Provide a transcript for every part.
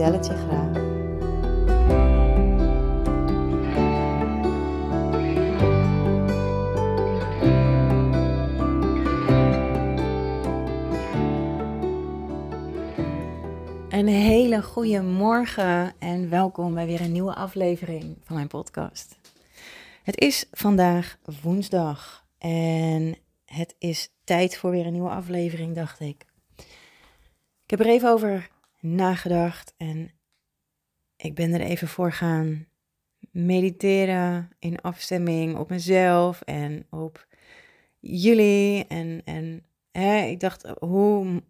vertel je graag. Een hele goede morgen en welkom bij weer een nieuwe aflevering van mijn podcast. Het is vandaag woensdag en het is tijd voor weer een nieuwe aflevering, dacht ik. Ik heb er even over nagedacht en ik ben er even voor gaan mediteren in afstemming op mezelf en op jullie. En, en hè, ik dacht, hoe,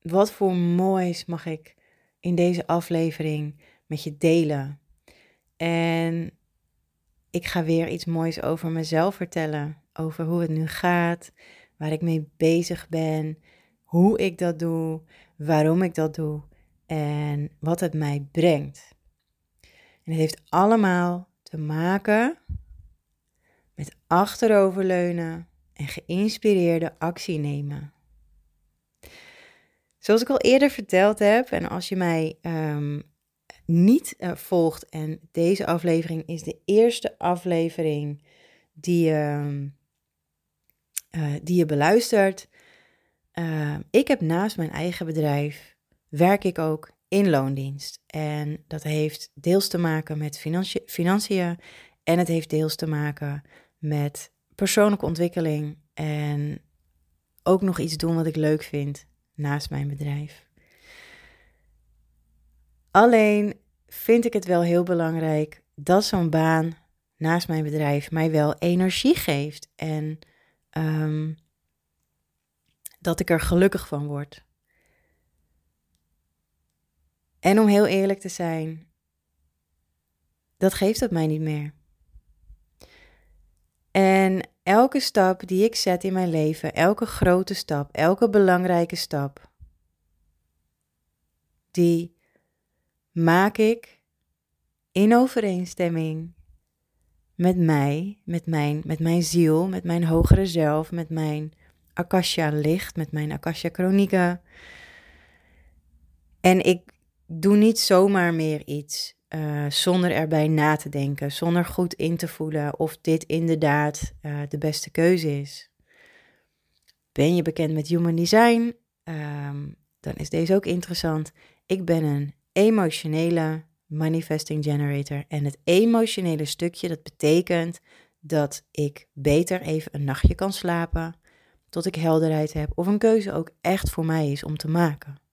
wat voor moois mag ik in deze aflevering met je delen? En ik ga weer iets moois over mezelf vertellen. Over hoe het nu gaat, waar ik mee bezig ben, hoe ik dat doe, waarom ik dat doe en wat het mij brengt. En het heeft allemaal te maken met achteroverleunen en geïnspireerde actie nemen. Zoals ik al eerder verteld heb, en als je mij um, niet uh, volgt, en deze aflevering is de eerste aflevering die, uh, uh, die je beluistert. ik heb naast mijn eigen bedrijf, werk ik ook in loondienst. En dat heeft deels te maken met financiën en het heeft deels te maken met persoonlijke ontwikkeling en ook nog iets doen wat ik leuk vind naast mijn bedrijf. Alleen vind ik het wel heel belangrijk dat zo'n baan naast mijn bedrijf mij wel energie geeft en um, dat ik er gelukkig van word. En om heel eerlijk te zijn, dat geeft het mij niet meer. En elke stap die ik zet in mijn leven, elke grote stap, elke belangrijke stap, die maak ik in overeenstemming met mij, met mijn, met mijn ziel, met mijn hogere zelf, met mijn Akasha licht, met mijn Akasha chronieken. En ik doe niet zomaar meer iets uh, zonder erbij na te denken, zonder goed in te voelen of dit inderdaad uh, de beste keuze is. Ben je bekend met Human Design? Um, dan is deze ook interessant. Ik ben een emotionele manifesting generator. En het emotionele stukje, dat betekent dat ik beter even een nachtje kan slapen, tot ik helderheid heb of een keuze ook echt voor mij is om te maken.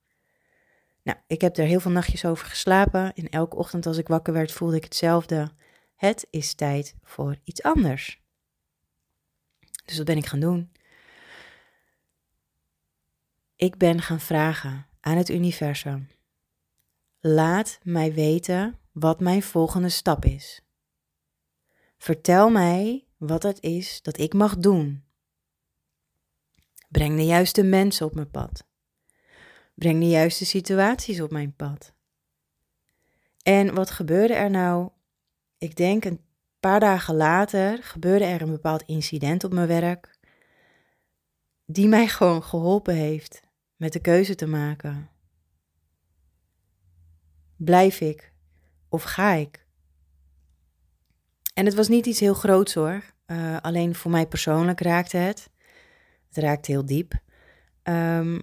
Nou, ik heb er heel veel nachtjes over geslapen. En elke ochtend als ik wakker werd, voelde ik hetzelfde. Het is tijd voor iets anders. Dus wat ben ik gaan doen? Ik ben gaan vragen aan het universum. Laat mij weten wat mijn volgende stap is. Vertel mij wat het is dat ik mag doen. Breng de juiste mensen op mijn pad. Breng de juiste situaties op mijn pad. En wat gebeurde er nou? Ik denk een paar dagen later gebeurde er een bepaald incident op mijn werk, die mij gewoon geholpen heeft met de keuze te maken. Blijf ik of ga ik? En het was niet iets heel groots hoor. Uh, alleen voor mij persoonlijk raakte het. Het raakte heel diep. Um,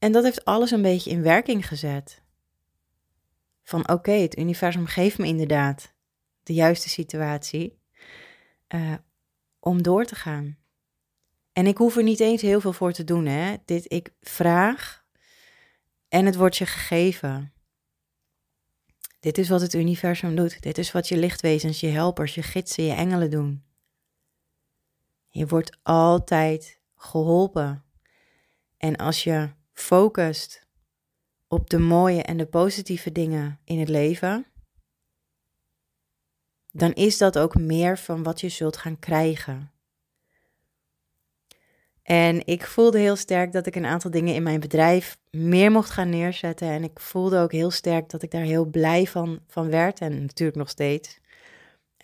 en dat heeft alles een beetje in werking gezet. Van oké, het universum geeft me inderdaad de juiste situatie uh, om door te gaan. En ik hoef er niet eens heel veel voor te doen. Hè? Dit, ik vraag en het wordt je gegeven. Dit is wat het universum doet. Dit is wat je lichtwezens, je helpers, je gidsen, je engelen doen. Je wordt altijd geholpen. En als je focust op de mooie en de positieve dingen in het leven, dan is dat ook meer van wat je zult gaan krijgen. En ik voelde heel sterk dat ik een aantal dingen in mijn bedrijf meer mocht gaan neerzetten. En ik voelde ook heel sterk dat ik daar heel blij van, van werd. En natuurlijk nog steeds.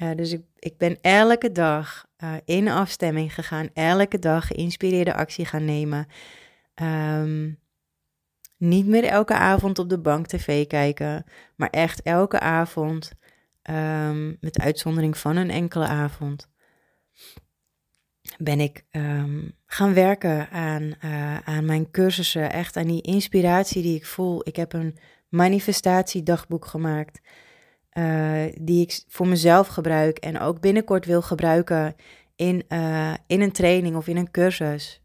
Uh, dus ik, ik ben elke dag uh, in afstemming gegaan. Elke dag geïnspireerde actie gaan nemen. Um, niet meer elke avond op de bank tv kijken. Maar echt elke avond. Um, met uitzondering van een enkele avond ben ik um, gaan werken aan, uh, aan mijn cursussen, echt aan die inspiratie die ik voel. Ik heb een manifestatiedagboek gemaakt, uh, die ik voor mezelf gebruik en ook binnenkort wil gebruiken in, uh, in een training of in een cursus.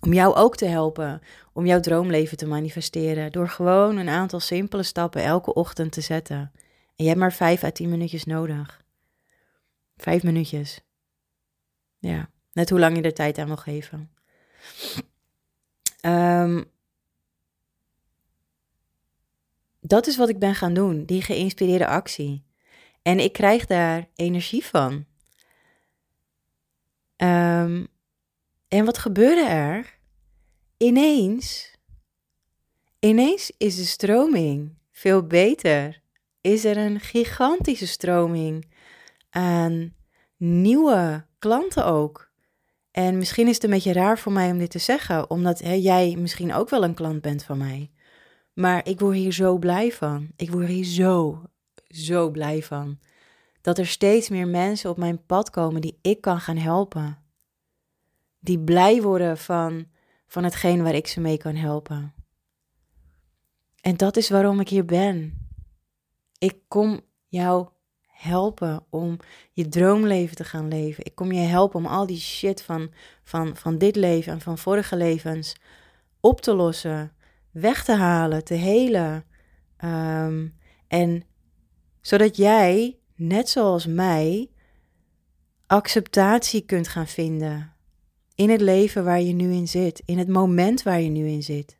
Om jou ook te helpen om jouw droomleven te manifesteren. Door gewoon een aantal simpele stappen elke ochtend te zetten. En je hebt maar vijf à tien minuutjes nodig. Vijf minuutjes. Ja, net hoe lang je er tijd aan wil geven. Um, dat is wat ik ben gaan doen, die geïnspireerde actie. En ik krijg daar energie van. Um, en wat gebeurde er? Ineens, ineens is de stroming veel beter. Is er een gigantische stroming aan nieuwe klanten ook. En misschien is het een beetje raar voor mij om dit te zeggen, omdat hè, jij misschien ook wel een klant bent van mij. Maar ik word hier zo blij van. Ik word hier zo, zo blij van. Dat er steeds meer mensen op mijn pad komen die ik kan gaan helpen. Die blij worden van, van hetgeen waar ik ze mee kan helpen. En dat is waarom ik hier ben. Ik kom jou helpen om je droomleven te gaan leven. Ik kom je helpen om al die shit van, van, van dit leven en van vorige levens op te lossen, weg te halen, te helen. Ehm, en zodat jij, net zoals mij, acceptatie kunt gaan vinden in het leven waar je nu in zit, in het moment waar je nu in zit.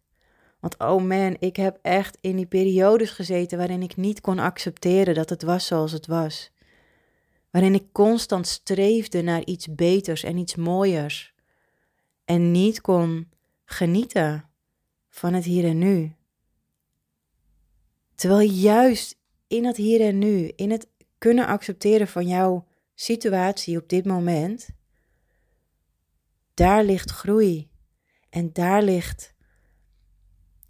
Want oh man, ik heb echt in die periodes gezeten waarin ik niet kon accepteren dat het was zoals het was. Waarin ik constant streefde naar iets beters en iets mooiers. En niet kon genieten van het hier en nu. Terwijl juist in het hier en nu, in het kunnen accepteren van jouw situatie op dit moment, daar ligt groei. En daar ligt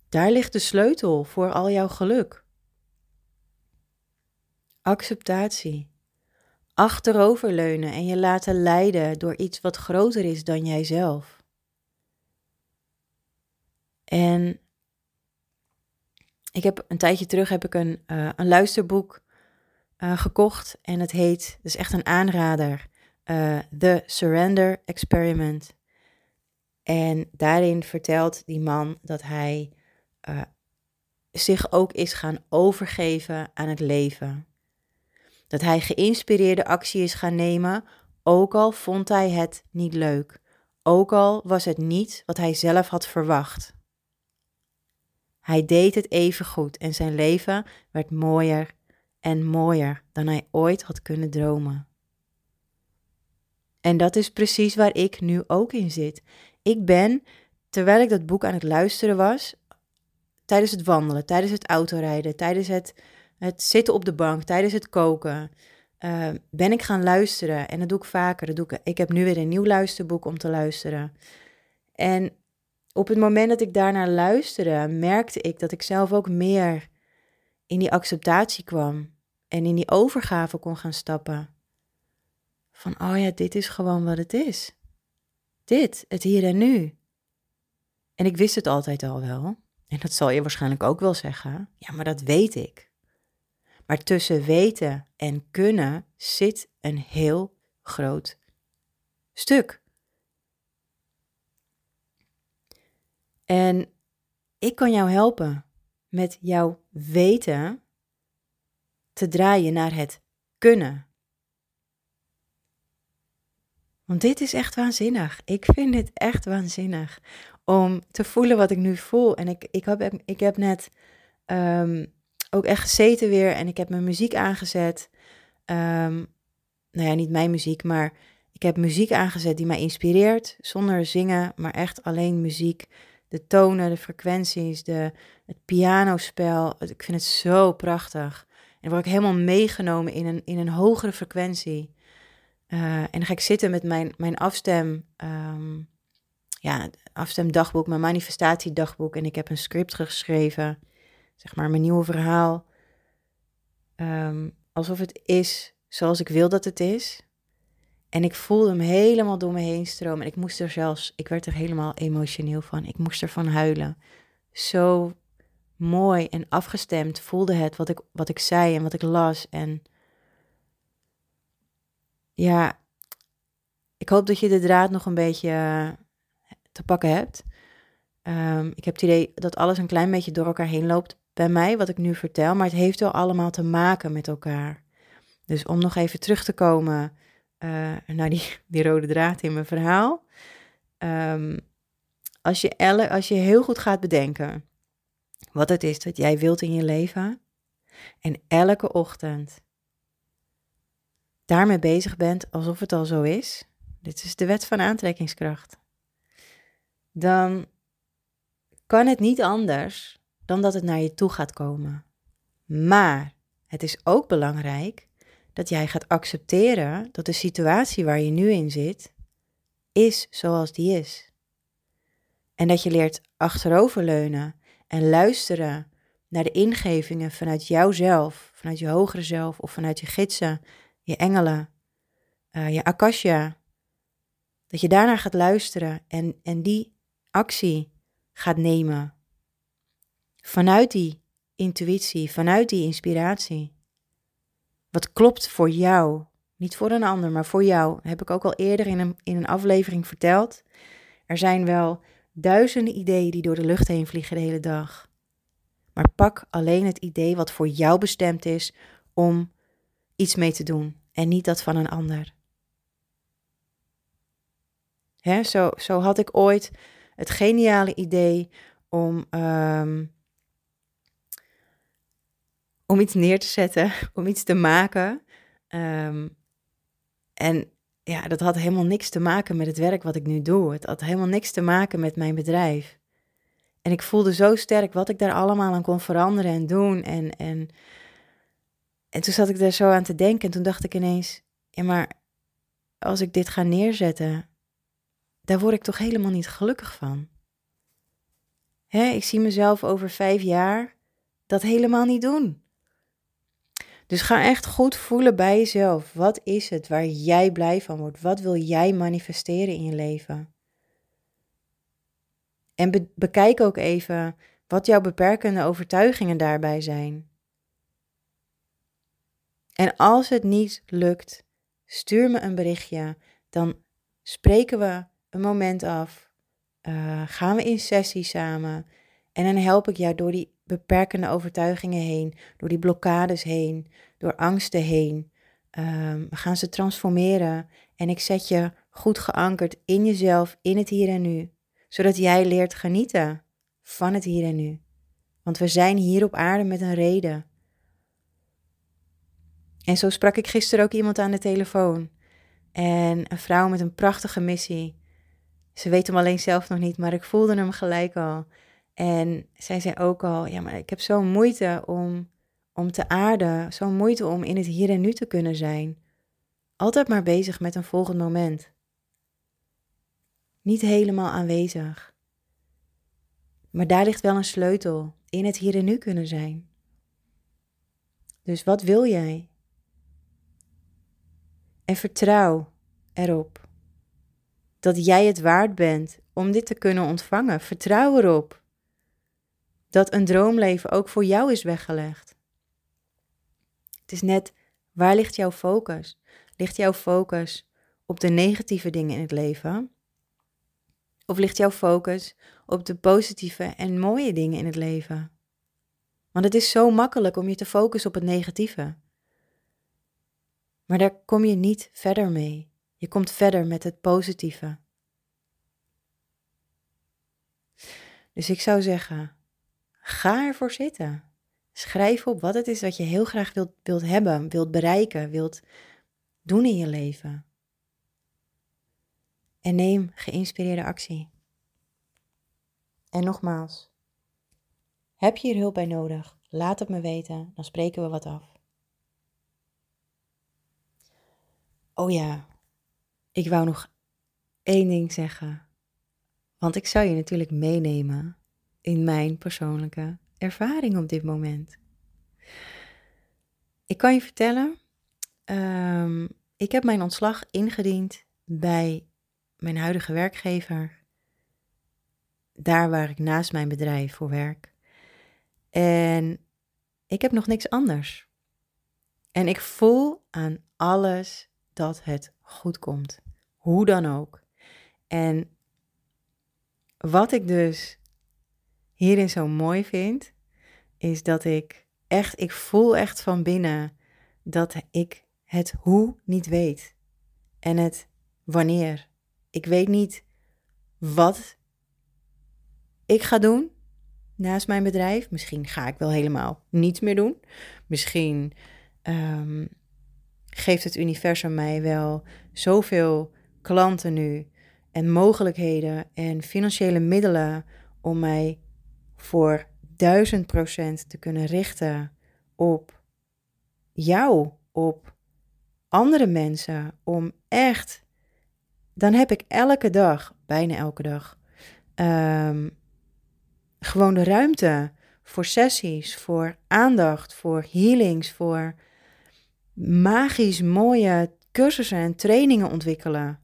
daar ligt de sleutel voor al jouw geluk. Acceptatie. Achteroverleunen en je laten leiden door iets wat groter is dan jijzelf. En ik heb een tijdje terug heb ik een, uh, een luisterboek uh, gekocht en het heet, is echt een aanrader, uh, The Surrender Experiment. En daarin vertelt die man dat hij uh, zich ook is gaan overgeven aan het leven. Dat hij geïnspireerde actie is gaan nemen, ook al vond hij het niet leuk, ook al was het niet wat hij zelf had verwacht. Hij deed het even goed en zijn leven werd mooier en mooier dan hij ooit had kunnen dromen. En dat is precies waar ik nu ook in zit. Ik ben, terwijl ik dat boek aan het luisteren was, tijdens het wandelen, tijdens het autorijden, tijdens het, het zitten op de bank, tijdens het koken, uh, ben ik gaan luisteren. En dat doe ik vaker. Dat doe ik, ik heb nu weer een nieuw luisterboek om te luisteren. En op het moment dat ik daarnaar luisterde, merkte ik dat ik zelf ook meer in die acceptatie kwam en in die overgave kon gaan stappen. Van, oh ja, dit is gewoon wat het is. Dit, het hier en nu. En ik wist het altijd al wel. En dat zal je waarschijnlijk ook wel zeggen. Ja, maar dat weet ik. Maar tussen weten en kunnen zit een heel groot stuk. En ik kan jou helpen met jouw weten te draaien naar het kunnen. Want dit is echt waanzinnig. Ik vind dit echt waanzinnig. om te voelen wat ik nu voel. En ik, ik, heb, ik heb net ehm, ook echt gezeten weer en ik heb mijn muziek aangezet. Um, nou ja, niet mijn muziek, maar ik heb muziek aangezet die mij inspireert, zonder zingen, maar echt alleen muziek. De tonen, de frequenties, de, het pianospel. Ik vind het zo prachtig. En dan word ik helemaal meegenomen in een, in een hogere frequentie. Uh, en dan ga ik zitten met mijn, mijn afstem, um, ja, afstemdagboek, mijn manifestatiedagboek. En ik heb een script geschreven, zeg maar mijn nieuwe verhaal. Um, alsof het is zoals ik wil dat het is. En ik voelde hem helemaal door me heen stromen. En ik moest er zelfs, ik werd er helemaal emotioneel van. Ik moest ervan huilen. Zo mooi en afgestemd voelde het wat ik, wat ik zei en wat ik las. En ja, ik hoop dat je de draad nog een beetje eh, te pakken hebt. Um, ik heb het idee dat alles een klein beetje door elkaar heen loopt bij mij, wat ik nu vertel. Maar het heeft wel allemaal te maken met elkaar. Dus om nog even terug te komen uh, naar die, die rode draad in mijn verhaal. Um, als, je elle, als je heel goed gaat bedenken wat het is dat jij wilt in je leven. En elke ochtend daarmee bezig bent alsof het al zo is. Dit is de wet van aantrekkingskracht. Dan kan het niet anders dan dat het naar je toe gaat komen. Maar het is ook belangrijk dat jij gaat accepteren dat de situatie waar je nu in zit, is zoals die is. En dat je leert achteroverleunen en luisteren naar de ingevingen vanuit jouzelf, vanuit je hogere zelf of vanuit je gidsen, je engelen, uh, je akasha. Dat je daarnaar gaat luisteren en, en die actie gaat nemen. Vanuit die intuïtie, vanuit die inspiratie. Wat klopt voor jou? Niet voor een ander, maar voor jou. Dat heb ik ook al eerder in een, in een aflevering verteld. Er zijn wel duizenden ideeën die door de lucht heen vliegen de hele dag. Maar pak alleen het idee wat voor jou bestemd is om iets mee te doen en niet dat van een ander. Hè, zo, zo had ik ooit het geniale idee om um, om iets neer te zetten, om iets te maken. Ehm, en ja, dat had helemaal niks te maken met het werk wat ik nu doe. Het had helemaal niks te maken met mijn bedrijf. En ik voelde zo sterk wat ik daar allemaal aan kon veranderen en doen. En, en, en toen zat ik daar zo aan te denken. En toen dacht ik ineens: ja, maar als ik dit ga neerzetten, daar word ik toch helemaal niet gelukkig van. Hè, ik zie mezelf over vijf jaar dat helemaal niet doen. Dus ga echt goed voelen bij jezelf. Wat is het waar jij blij van wordt? Wat wil jij manifesteren in je leven? En bekijk ook even wat jouw beperkende overtuigingen daarbij zijn. En als het niet lukt, stuur me een berichtje. Dan spreken we een moment af. Uh, gaan we in sessie samen. En dan help ik jou door die beperkende overtuigingen heen, door die blokkades heen, door angsten heen. Um, we gaan ze transformeren en ik zet je goed geankerd in jezelf, in het hier en nu, zodat jij leert genieten van het hier en nu. Want we zijn hier op aarde met een reden. En zo sprak ik gisteren ook iemand aan de telefoon. En een vrouw met een prachtige missie. Ze weet hem alleen zelf nog niet, maar ik voelde hem gelijk al. En zij zei ook al, ja, maar ik heb zo'n moeite om, om te aarden, zo'n moeite om in het hier en nu te kunnen zijn. Altijd maar bezig met een volgend moment. Niet helemaal aanwezig. Maar daar ligt wel een sleutel, in het hier en nu kunnen zijn. Dus wat wil jij? En vertrouw erop dat jij het waard bent om dit te kunnen ontvangen. Vertrouw erop dat een droomleven ook voor jou is weggelegd. Het is net, waar ligt jouw focus? Ligt jouw focus op de negatieve dingen in het leven? Of ligt jouw focus op de positieve en mooie dingen in het leven? Want het is zo makkelijk om je te focussen op het negatieve. Maar daar kom je niet verder mee. Je komt verder met het positieve. Dus ik zou zeggen, ga ervoor zitten. Schrijf op wat het is wat je heel graag wilt, wilt hebben, wilt bereiken, wilt doen in je leven. En neem geïnspireerde actie. En nogmaals, heb je hier hulp bij nodig? Laat het me weten, dan spreken we wat af. Oh ja, ik wou nog één ding zeggen. Want ik zou je natuurlijk meenemen in mijn persoonlijke ervaring op dit moment. Ik kan je vertellen, um, ik heb mijn ontslag ingediend bij mijn huidige werkgever. Daar waar ik naast mijn bedrijf voor werk. En ik heb nog niks anders. En ik voel aan alles dat het goed komt. Hoe dan ook. En wat ik dus hierin zo mooi vind, is dat ik echt, ik voel echt van binnen dat ik het hoe niet weet. En het wanneer. Ik weet niet wat ik ga doen naast mijn bedrijf. Misschien ga ik wel helemaal niets meer doen. Misschien um, geeft het universum mij wel zoveel klanten nu en mogelijkheden en financiële middelen om mij voor duizend procent te kunnen richten op jou, op andere mensen, om echt, dan heb ik elke dag, bijna elke dag, ehm, gewoon de ruimte voor sessies, voor aandacht, voor healings, voor magisch mooie cursussen en trainingen ontwikkelen.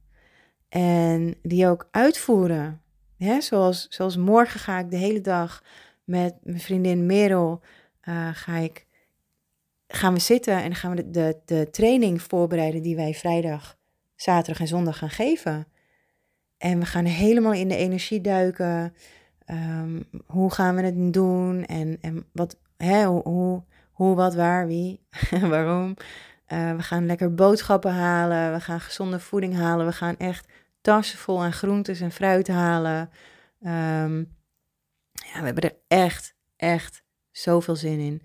En die ook uitvoeren. Ja, zoals, zoals morgen ga ik de hele dag met mijn vriendin Merel uh, ga ik, gaan we zitten en gaan we de, de, de training voorbereiden die wij vrijdag, zaterdag en zondag gaan geven. En we gaan helemaal in de energie duiken. Um, hoe gaan we het doen? En, en wat, hè, hoe, hoe, hoe, wat, waar, wie, waarom. Uh, we gaan lekker boodschappen halen. We gaan gezonde voeding halen. We gaan echt tassen vol aan groentes en fruit halen. Um, ja, we hebben er echt, echt zoveel zin in.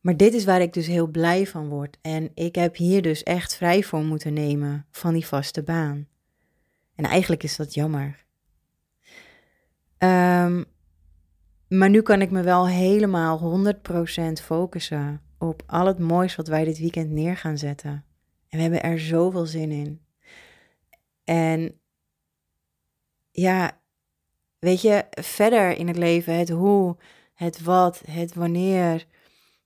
Maar dit is waar ik dus heel blij van word. En ik heb hier dus echt vrij voor moeten nemen van die vaste baan. En eigenlijk is dat jammer. Um, maar nu kan ik me wel helemaal 100% focussen op al het moois wat wij dit weekend neer gaan zetten. En we hebben er zoveel zin in. En ja, weet je, verder in het leven, het hoe, het wat, het wanneer.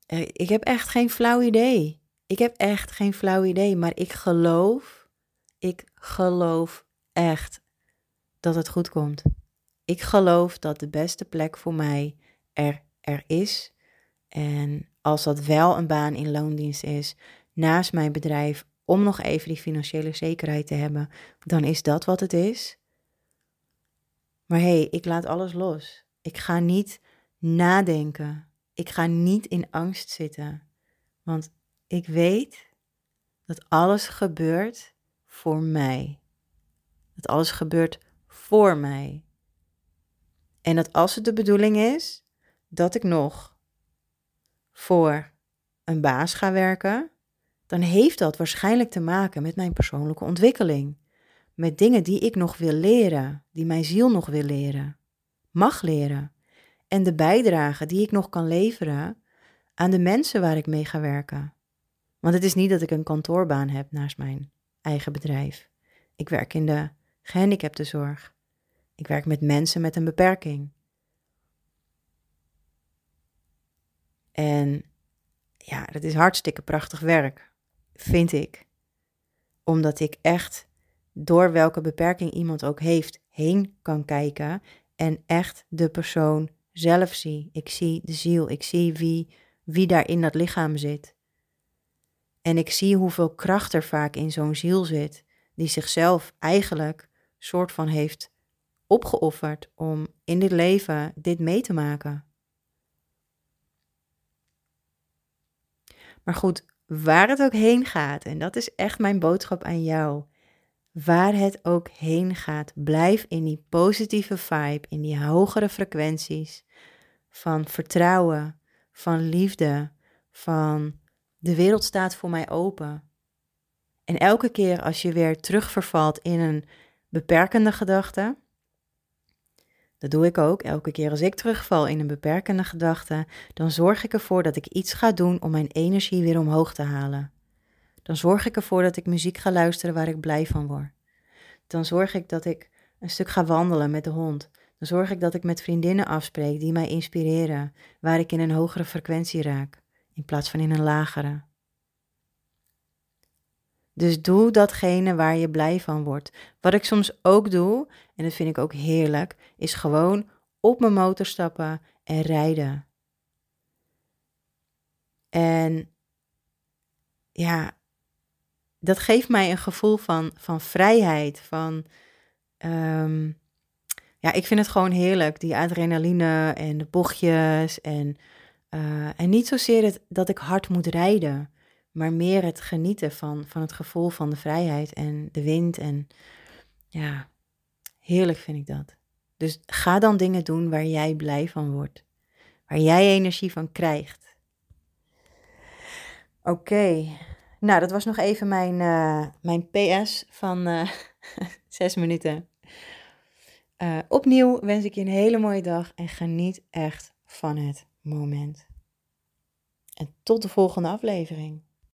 Eh, ik heb echt geen flauw idee. Ik heb echt geen flauw idee, maar ik geloof, ik geloof echt dat het goed komt. Ik geloof dat de beste plek voor mij er, er is. En als dat wel een baan in loondienst is, naast mijn bedrijf, om nog even die financiële zekerheid te hebben, dan is dat wat het is. Maar hé, hey, ik laat alles los. Ik ga niet nadenken. Ik ga niet in angst zitten. Want ik weet dat alles gebeurt voor mij. Dat alles gebeurt voor mij. En dat als het de bedoeling is dat ik nog voor een baas ga werken, dan heeft dat waarschijnlijk te maken met mijn persoonlijke ontwikkeling. Met dingen die ik nog wil leren, die mijn ziel nog wil leren, mag leren. En de bijdrage die ik nog kan leveren aan de mensen waar ik mee ga werken. Want het is niet dat ik een kantoorbaan heb naast mijn eigen bedrijf. Ik werk in de gehandicaptenzorg. Ik werk met mensen met een beperking. En ja, dat is hartstikke prachtig werk, vind ik. Omdat ik echt door welke beperking iemand ook heeft heen kan kijken en echt de persoon zelf zie. Ik zie de ziel, ik zie wie, wie daar in dat lichaam zit. En ik zie hoeveel kracht er vaak in zo'n ziel zit, die zichzelf eigenlijk soort van heeft opgeofferd om in dit leven dit mee te maken. Maar goed, waar het ook heen gaat, en dat is echt mijn boodschap aan jou. waar het ook heen gaat, blijf in die positieve vibe, in die hogere frequenties van vertrouwen, van liefde, van de wereld staat voor mij open. En elke keer als je weer terugvervalt in een beperkende gedachte, dat doe ik ook. Elke keer als ik terugval in een beperkende gedachte, dan zorg ik ervoor dat ik iets ga doen om mijn energie weer omhoog te halen. Dan zorg ik ervoor dat ik muziek ga luisteren waar ik blij van word. Dan zorg ik dat ik een stuk ga wandelen met de hond. Dan zorg ik dat ik met vriendinnen afspreek die mij inspireren, waar ik in een hogere frequentie raak, in plaats van in een lagere. Dus doe datgene waar je blij van wordt. Wat ik soms ook doe, en dat vind ik ook heerlijk, is gewoon op mijn motor stappen en rijden. En ja, dat geeft mij een gevoel van, van vrijheid. Van, um, ja, ik vind het gewoon heerlijk, die adrenaline en de bochtjes. En, uh, en niet zozeer het, dat ik hard moet rijden maar meer het genieten van, van het gevoel van de vrijheid en de wind. En ja, heerlijk vind ik dat. Dus ga dan dingen doen waar jij blij van wordt, waar jij energie van krijgt. Oké, nou dat was nog even mijn, uh, mijn PS van uh, zes minuten. Uh, opnieuw wens ik je een hele mooie dag en geniet echt van het moment. En tot de volgende aflevering.